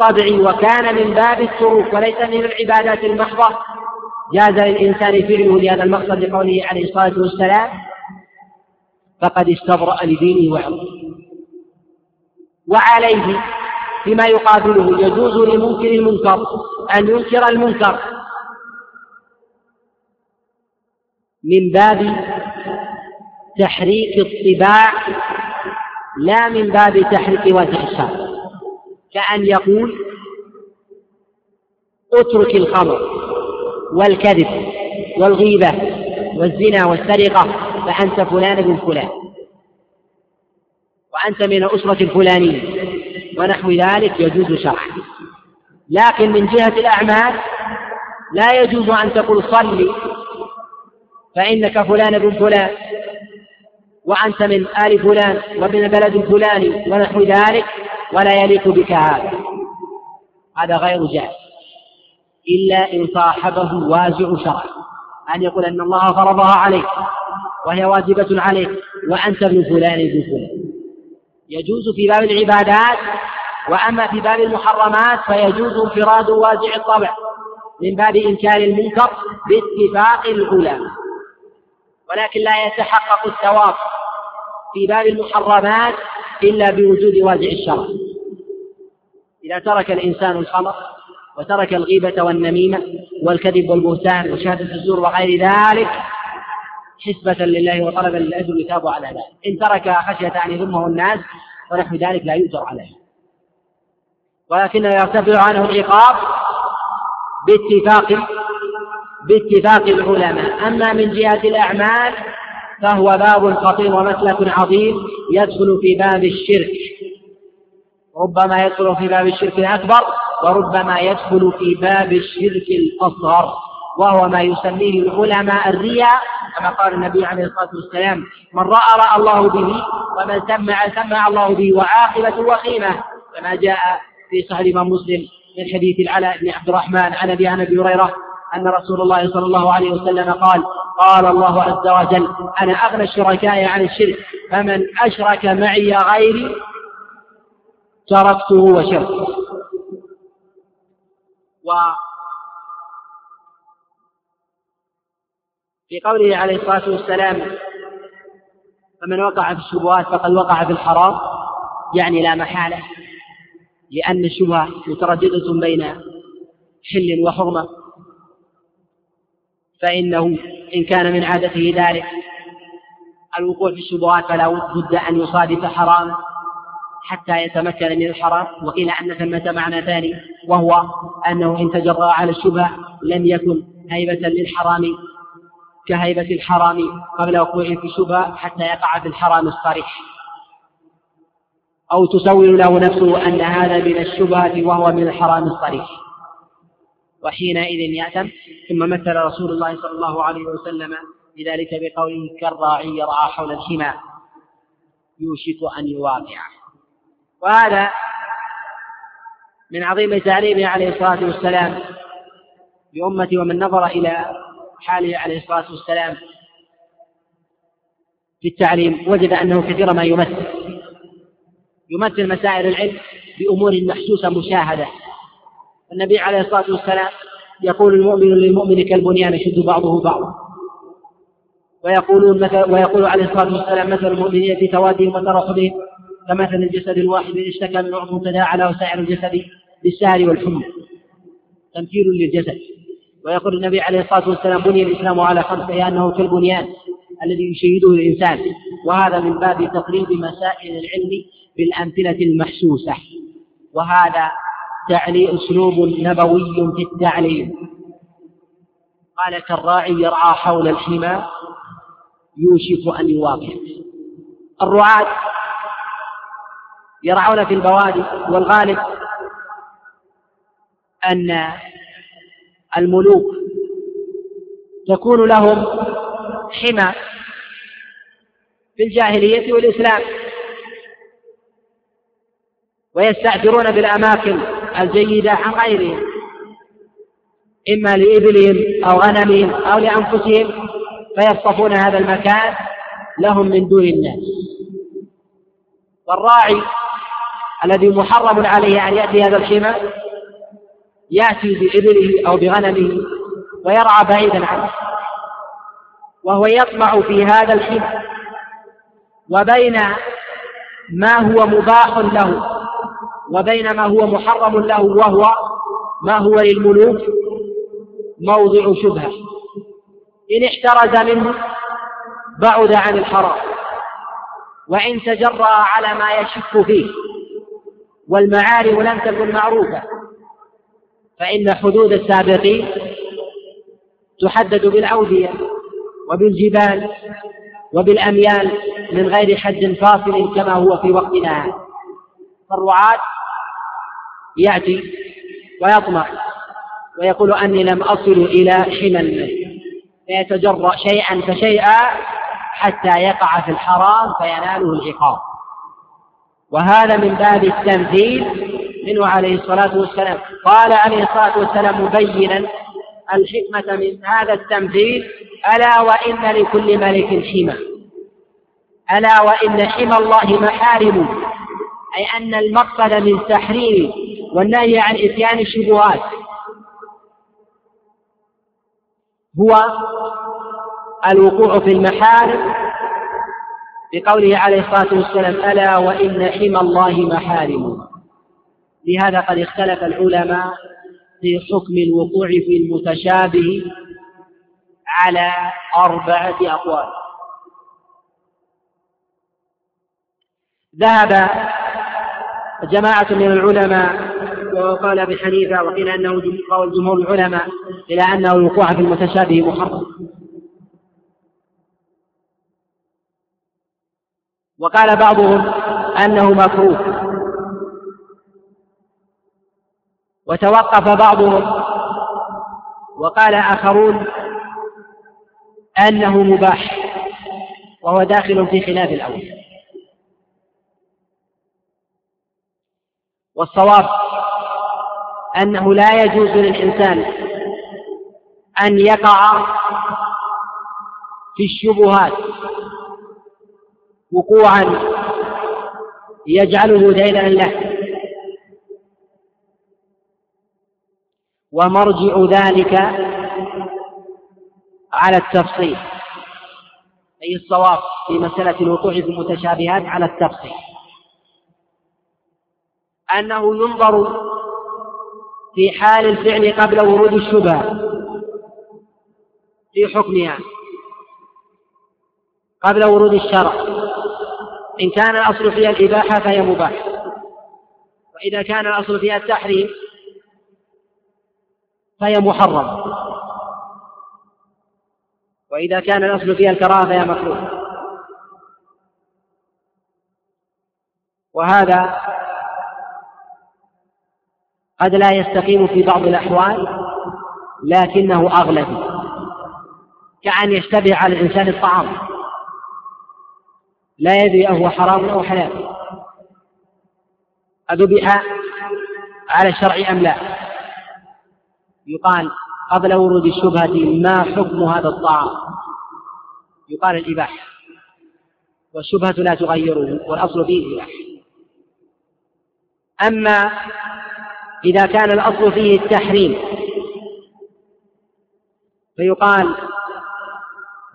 طبعي وكان من باب التروك وليس من العبادات المحضة. جاز للإنسان فعله لهذا المقصد لقوله عليه الصلاة والسلام فقد استبرأ لدينه وعرضه وعليه فيما يقابله يجوز لمنكر المنكر أن ينكر المنكر. من باب تحريك الطباع لا من باب تحريك الشر. كأن يقول اترك الخمر والكذب والغيبة والزنا والسرقة فأنت فلان بن فلان. وأنت من الأسرة الفلانية. ونحو ذلك يجوز شرعا. لكن من جهة الأعمال لا يجوز أن تقول صلي فإنك فلان بن فلان وأنت من آل فلان ومن البلد الفلاني ونحو ذلك ولا يليق بك هذا. هذا غير جائز. إلا إن صاحبه وازع شرع أن يقول أن الله فرضها عليك وهي واجبة عليك وأنت ابن فلان ابن فلان. يجوز في باب العبادات وأما في باب المحرمات فيجوز انفراد وازع الطبع من باب إنكار المنكر باتفاق العلماء. ولكن لا يتحقق الثواب في باب المحرمات إلا بوجود وازع الشرع. إذا ترك الإنسان الخمر وترك الغيبة والنميمة والكذب والبهتان وشهادة الزور وغير ذلك حسبة لله وطلبا للأجر يثاب على ذلك. إن ترك خشية أن يذمه الناس ونحو ذلك لا يؤجر عليه. ولكنه يرتفع عنه العقاب باتفاق باتفاق العلماء. أما من جهة الأعمال فهو باب خطير ومسلك عظيم يدخل في باب الشرك. ربما يدخل في باب الشرك الأكبر وربما يدخل في باب الشرك الأصغر وهو ما يسميه العلماء الرياء كما قال النبي عليه الصلاة والسلام من رأى رأى الله به ومن سمع سمع الله به وعاقبة وخيمة. كما جاء في صحيح مسلم من حديث العلاء بن عبد الرحمن عن أبي هريرة أن رسول الله صلى الله عليه وسلم قال قال الله عز وجل أنا أغنى الشركاء عن الشرك فمن أشرك معي غيري تركته وشركه. و في قوله عليه الصلاة والسلام فمن وقع في الشبهات فقد وقع في الحرام يعني لا محالة لأن الشبهة مترددة بين حل وحرمة. فإنه إن كان من عادته ذلك. الوقوع في الشبهات فلا بد أن يصادف حراما حتى يتمكن من الحرام وقيل أن ثمة معنى ثاني وهو أنه إن تجرأ على الشبهة لم يكن هيبة للحرام كهيبة الحرام قبل وقوعه في الشبهة حتى يقع في الحرام الصريح. أو تسول له نفسه أن هذا من الشبهة وهو من الحرام الصريح. وحينئذ يأتم ثم مثل رسول الله صلى الله عليه وسلم بذلك بقوله كالراعي يرعى حول الحمى يوشك أن يواقعه وهذا من عظيم تعليمه عليه الصلاة والسلام بأمته ومن نظر إلى حاله عليه الصلاة والسلام في التعليم وجد أنه كثيرا ما يمثل. يمثل مسائل العلم بأمور محسوسة مشاهدة. النبي عليه الصلاة والسلام يقول المؤمن للمؤمن كالبنيان يشد بعضه بعضا. ويقولون مثل ويقول عليه الصلاة والسلام مثل المؤمنين في توادهم وتراحمهم كمثل الجسد الواحد إن اشتكى من عضو تداعى له سائر الجسد بالسهر والحمى. تمثيل للجسد. ويقول النبي عليه الصلاة والسلام بني الإسلام على خمسة لأنه كالبنيان الذي يشيده الإنسان. وهذا من باب تقريب مسائل العلم بالأمثلة المحسوسة. وهذا تعلي أسلوب نبوي في التعليم قال كالراعي يرعى حول الحمى يوشك أن يواقع الرعاة يرعون في البوادي والغالب أن الملوك تكون لهم حمى في الجاهلية والإسلام ويستأثرون بالأماكن الجيدة عن غيرهم إما لإبلهم أو غنمهم أو لأنفسهم فيصطفون هذا المكان لهم من دون الناس. والراعي الذي محرم عليه أن يأتي هذا الحمى يأتي بإبله أو بغنمه ويرعى بعيدا عنه وهو يطمع في هذا الحمى وبين ما هو مباح له. وبين ما هو محرم له وهو ما هو للملوك موضع شبهة. إن احترز منه بعد عن الحرام وإن تجرأ على ما يشك فيه والمعارف لم تكن معروفة فإن حدود السابقين تحدد بالأودية وبالجبال وبالأميال من غير حد فاصل كما هو في وقتنا. فالرعاة يأتي ويطمع ويقول أني لم أصل إلى حمى فيتجرأ شيئا فشيئا حتى يقع في الحرام فيناله العقاب. وهذا من باب التمثيل منه عليه الصلاة والسلام. قال عليه الصلاة والسلام مبينا الحكمة من هذا التمثيل ألا وإن لكل ملك حمى. ألا وإن حمى الله محارم. أي أن المقصد من تحريم والنهي عن إتيان الشبهات. هو الوقوع في المحارم بقوله عليه الصلاة والسلام ألا وإن حمى الله محارم. لهذا قد اختلف العلماء في حكم الوقوع في المتشابه على أربعة أقوال. ذهب جماعة من العلماء وقال أبي حنيفة وقيل أنه قول جمهور العلماء إلى أنه الوقوع في المتشابه محرم. وقال بعضهم أنه مكروه. وتوقف بعضهم وقال آخرون أنه مباح وهو داخل في خلاف الأول. والصواب أنه لا يجوز للإنسان أن يقع في الشبهات وقوعا يجعله دينا له. ومرجع ذلك على التفصيل أي الصواب في مسألة الوقوع في المتشابهات على التفصيل. أنه ينظر في حال الفعل قبل ورود الشبهة في حكمها. قبل ورود الشرع. إن كان الأصل فيها الإباحة فهي مباحة. وإذا كان الأصل فيها التحريم فهي محرم. وإذا كان الأصل فيها الكراهة فهي مكروه وهذا قد لا يستقيم في بعض الأحوال لكنه أغلب. كأن يشتبه على الإنسان الطعام. لا يدري أهو حرام أو حلال. أذبح على الشرع أم لا؟ يقال قبل ورود الشبهة ما حكم هذا الطعام؟ يقال الإباحة والشبهة لا تغيره والأصل فيه الإباحة أما إذا كان الأصل فيه التحريم. فيقال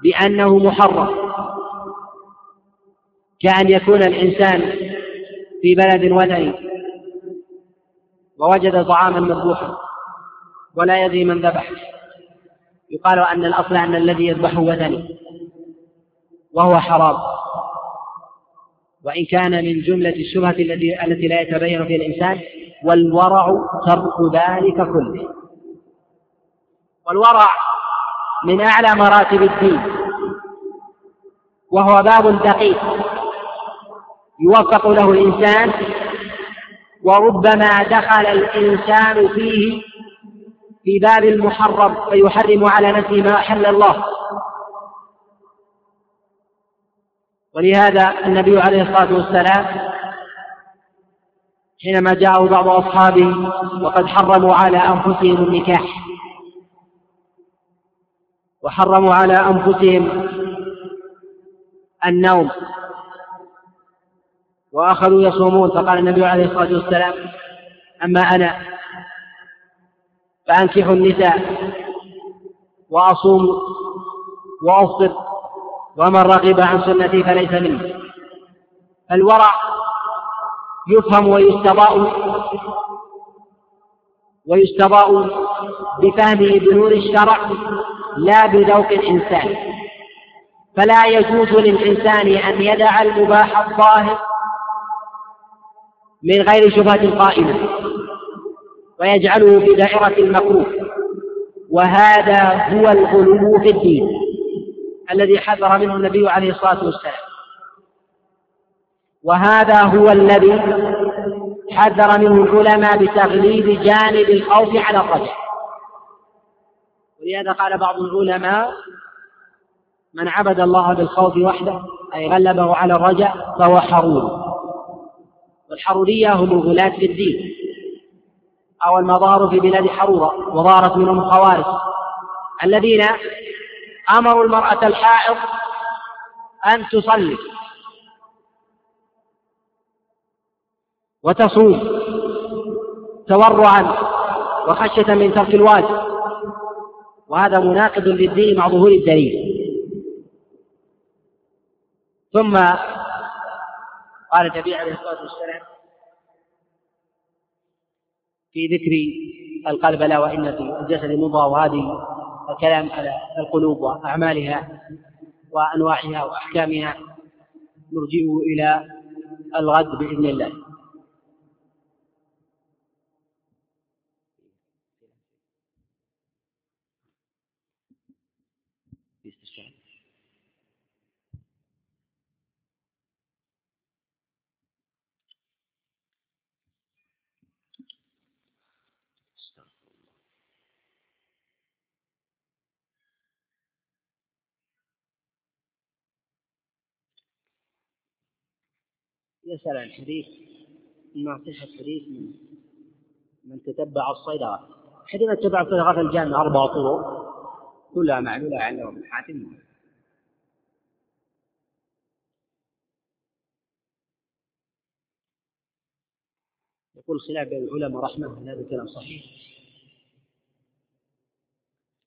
بأنه محرم. كأن يكون الإنسان في بلد وثني ووجد طعاما مذبوحا ولا يدري من ذبح. يقال أن الأصل أن الذي يذبحه وثني وهو حرام. وإن كان من جملة الشبهة التي لا يتبين فيها الإنسان والورع ترك ذلك كله. والورع من أعلى مراتب الدين وهو باب دقيق يوفق له الإنسان وربما دخل الإنسان فيه في باب المحرم فيحرم على نفسه ما أحل الله. ولهذا النبي عليه الصلاة والسلام حينما جاءه بعض أصحابه وقد حرموا على أنفسهم النكاح. وحرموا على أنفسهم النوم. وأخذوا يصومون فقال النبي عليه الصلاة والسلام أما أنا فأنكحوا النساء وأصوم وأفطر ومن رغب عن سنتي فليس مني. الورع يفهم ويستضاء ويستضاء بفهمه بنور الشرع لا بذوق الإنسان. فلا يجوز للإنسان أن يدع المباح الظاهر من غير شبهة قائمة ويجعله في دائرة المكروه. وهذا هو الغلو في الدين الذي حذر منه النبي عليه الصلاة والسلام. وهذا هو الذي حذر منه العلماء بتغليب جانب الخوف على الرجع ولهذا قال بعض العلماء من عبد الله بالخوف وحده أي غلبه على الرجع فهو حرور. والحرورية هم الغلاة في الدين. أو المظاهر في بلاد حرورة وظهرت منهم الخوارج الذين أمروا المرأة الحائض أن تصلي. وتصوم تورعا وخشية من ترك الواجب وهذا مناقض للدين مع ظهور الدليل. ثم قال النبي عليه الصلاة والسلام في ذكر القلب لا وإن في الجسد مضغة وهذه الكلام على القلوب وأعمالها وأنواعها وأحكامها. نرجئه إلى الغد بإذن الله. يسأل عن حديث ما صحة حديث من من تتبع الصيدات حديث تتبع الصيدات الجامع أربع طرق كلها معلولة عند ابن حاتم. يقول خلاف بين العلماء رحمة هذا كلام صحيح.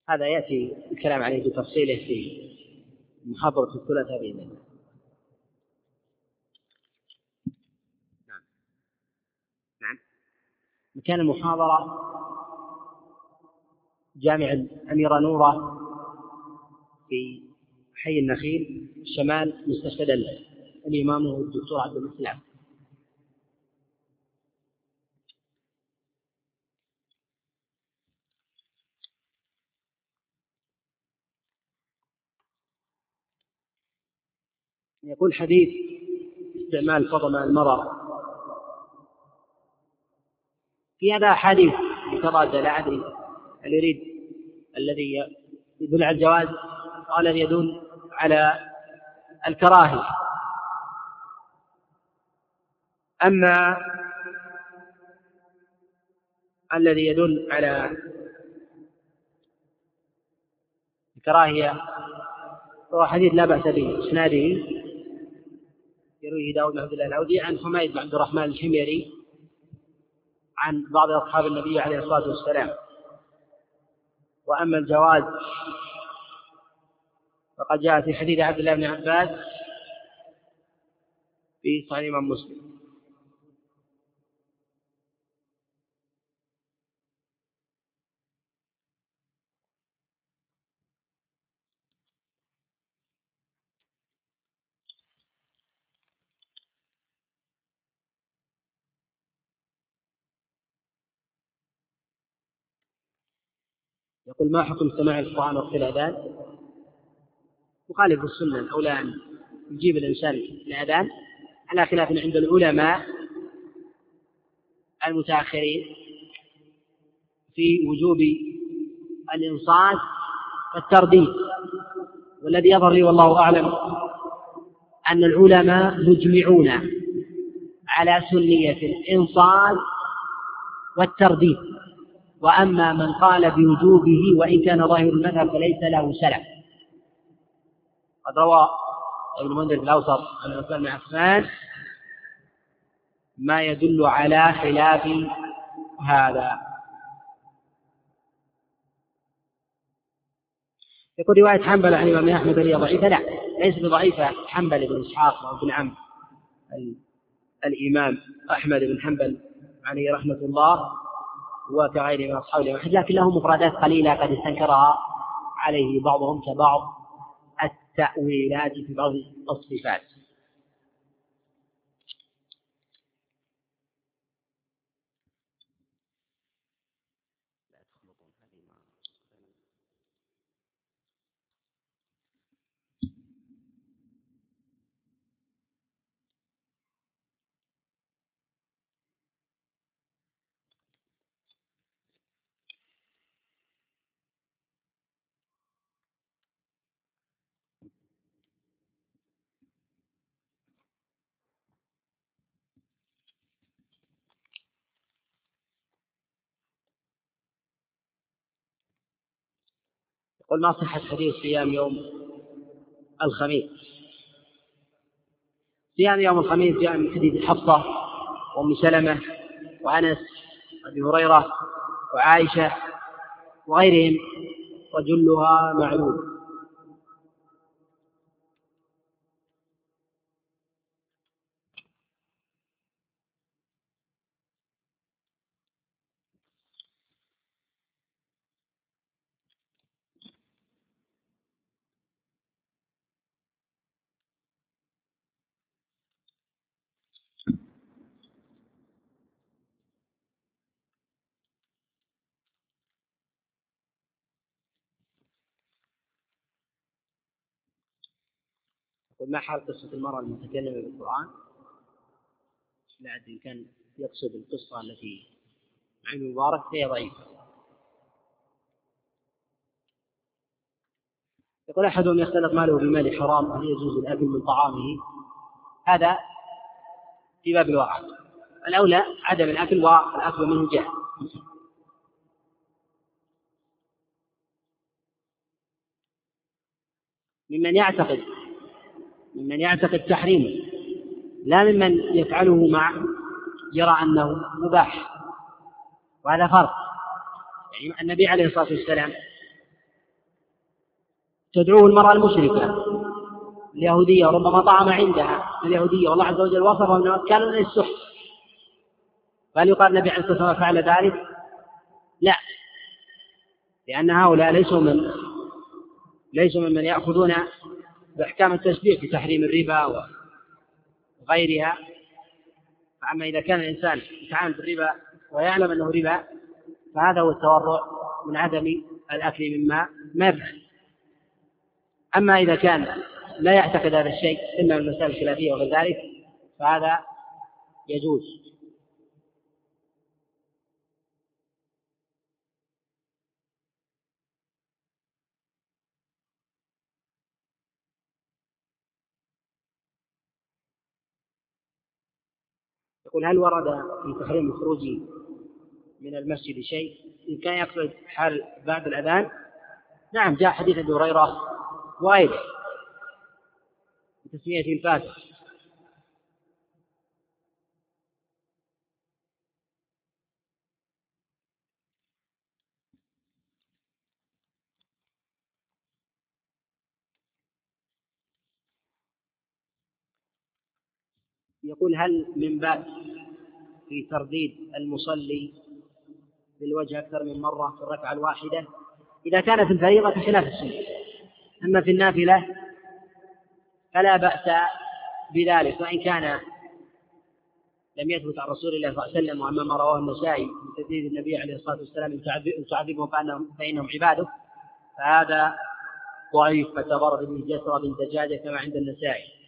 هذا يأتي الكلام عليه بتفصيله في محاضرة الثلاثاء بإذن الله نعم نعم مكان المحاضرة جامع الأميرة نورة في حي النخيل شمال مستشفى الإمام هو الدكتور عبد الإسلام يقول حديث استعمال فضل المرأة. في هذا حديث متراد لا أدري هل يريد الذي يدل على الجواز أو الذي يدل على الكراهية. أما الذي يدل على الكراهية هو حديث لا بأس به إسناده يرويه داود بن عبد الله العودي عن حميد بن عبد الرحمن الحميري عن بعض أصحاب النبي عليه الصلاة والسلام. وأما الجواز فقد جاء في حديث عبد الله بن عباس في صحيح مسلم. يقول ما حكم سماع القرآن وقت الأذان؟ مخالف السنة الأولى أن يجيب الإنسان الأذان على خلاف عند العلماء المتأخرين في وجوب الإنصات والترديد والذي يظهر لي والله أعلم أن العلماء مجمعون على سنية الإنصات والترديد وأما من قال بوجوبه وإن كان ظاهر المذهب فليس له سلف. قد روى ابن منذر في الأوسط عن عثمان بن عفان ما يدل على خلاف هذا. يقول رواية حنبل عن الإمام أحمد هي ضعيفة؟ لا ليس بضعيفة حنبل بن إسحاق وابن عم الإمام أحمد بن حنبل عليه رحمة الله. وكغيره من أصحاب الإمام لكن له مفردات قليلة قد استنكرها عليه بعضهم كبعض التأويلات في بعض الصفات. قل ما صحة حديث صيام يوم الخميس. صيام يوم الخميس جاء من حديث حفصة وأم سلمة وأنس وأبي هريرة وعائشة وغيرهم وجلها معلوم ما حال قصة المرأة المتكلمة بالقرآن؟ لا أدري كان يقصد القصة التي عن المبارك فهي ضعيفة. يقول أحدهم يختلط ماله بمال حرام هل يجوز الأكل من طعامه؟ هذا في باب الورع الأولى عدم الأكل والأكل منه جاهل ممن يعتقد ممن يعتقد تحريمه لا ممن يفعله مع يرى أنه مباح. وهذا فرق. يعني النبي عليه الصلاة والسلام تدعوه المرأة المشركة اليهودية وربما طعم عندها اليهودية. والله عز وجل كانوا من السحت. فهل يقال النبي عليه الصلاة والسلام فعل ذلك؟ لا. لأن هؤلاء ليسوا من ليسوا ممن يأخذون بأحكام التشبيه في تحريم الربا وغيرها. فأما إذا كان الإنسان يتعامل بالربا ويعلم أنه ربا فهذا هو التورع من عدم الأكل مما ما يفعل أما إذا كان لا يعتقد هذا الشيء إما من المسائل الخلافية وغير ذلك فهذا يجوز. يقول هل ورد في تحريم الخروج من المسجد شيء؟ إن كان يقصد حال بعد الأذان؟ نعم جاء حديث أبي هريرة وغيره بتسمية الفاتح. يقول هل من بأس في ترديد المصلي بالوجه أكثر من مرة في الركعة الواحدة؟ إذا كانت الفريضة خلاف السنة. أما في النافلة فلا بأس بذلك وإن كان لم يثبت عن رسول الله صلى الله عليه وسلم وأما ما رواه النسائي من تدريب النبي عليه الصلاة والسلام إن تعذبهم فإنهم, عبادة فهذا ضعيف. فتبرد بن جسر بن دجاجة كما عند النسائي.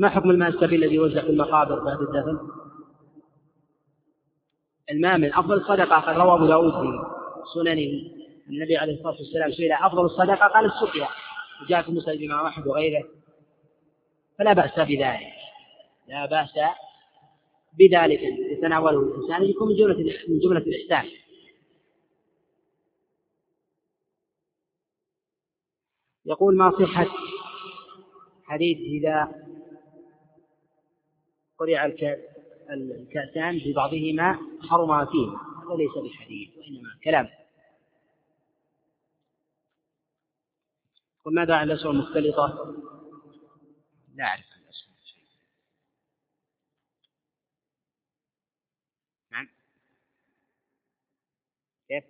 ما حكم الماء السبيل الذي يوزع في المقابر؟ بعد الدفن؟ الماء من أفضل الصدقة قد روى أبو داود في سننه. النبي عليه الصلاة والسلام سئل أفضل الصدقة؟ قال السقيا. وجاء في مسند الإمام أحمد وغيره. فلا بأس بذلك. لا بأس بذلك. يتناوله الإنسان يكون من جملة من جملة الإحسان. يقول ما صحة حديث إذا قرع الكأسان ببعضهما حرم فيه. هذا ليس بحديث وإنما كلام. قل ماذا عن الأسهم المختلطة؟ لا أعرف عن الأسهم شيء نعم. كيف؟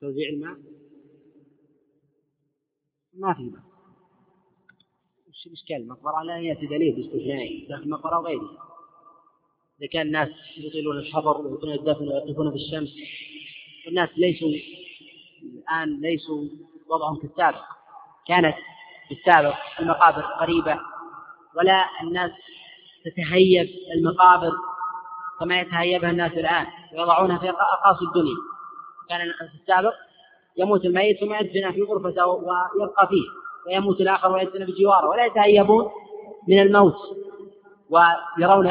توزيع الماء؟ ما في ماء. وش الإشكال المقبرة لا يأتي دليل باستثنائي لكن المقبرة وغيرها إذا كان الناس يطيلون الحضر ويطيلون الدفن ويقفون في الشمس والناس ليسوا الآن ليسوا وضعهم كالسابق. كانت في السابق المقابر قريبة ولا الناس تتهيب المقابر كما يتهيبها الناس الآن. ويضعونها في أقاصي الدنيا. كان في السابق يموت الميت ثم يدفن في غرفته ويبقى فيه. ويموت الآخر ويدفن بجواره ولا يتهيبون من الموت. ويرون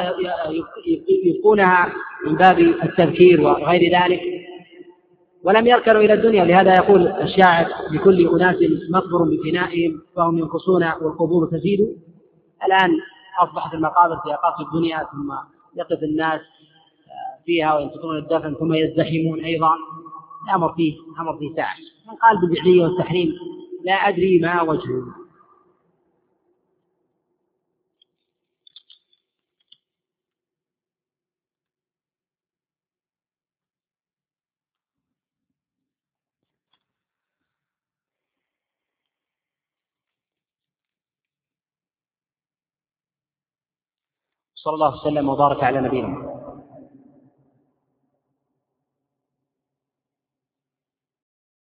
يبقونها من باب التذكير وغير ذلك. ولم يركنوا إلى الدنيا لهذا يقول الشاعر لكل أناس مقبر بفنائهم فهم ينقصون والقبور تزيد. الآن أصبحت المقابر في أقاصي الدنيا ثم يقف الناس فيها وينتظرون الدفن ثم يزدحمون أيضا. الأمر فيه أمر فيه ساعة. من قال بالجعلية والتحريم؟ لا أدري ما وجهه. صلى الله وسلم وبارك على نبينا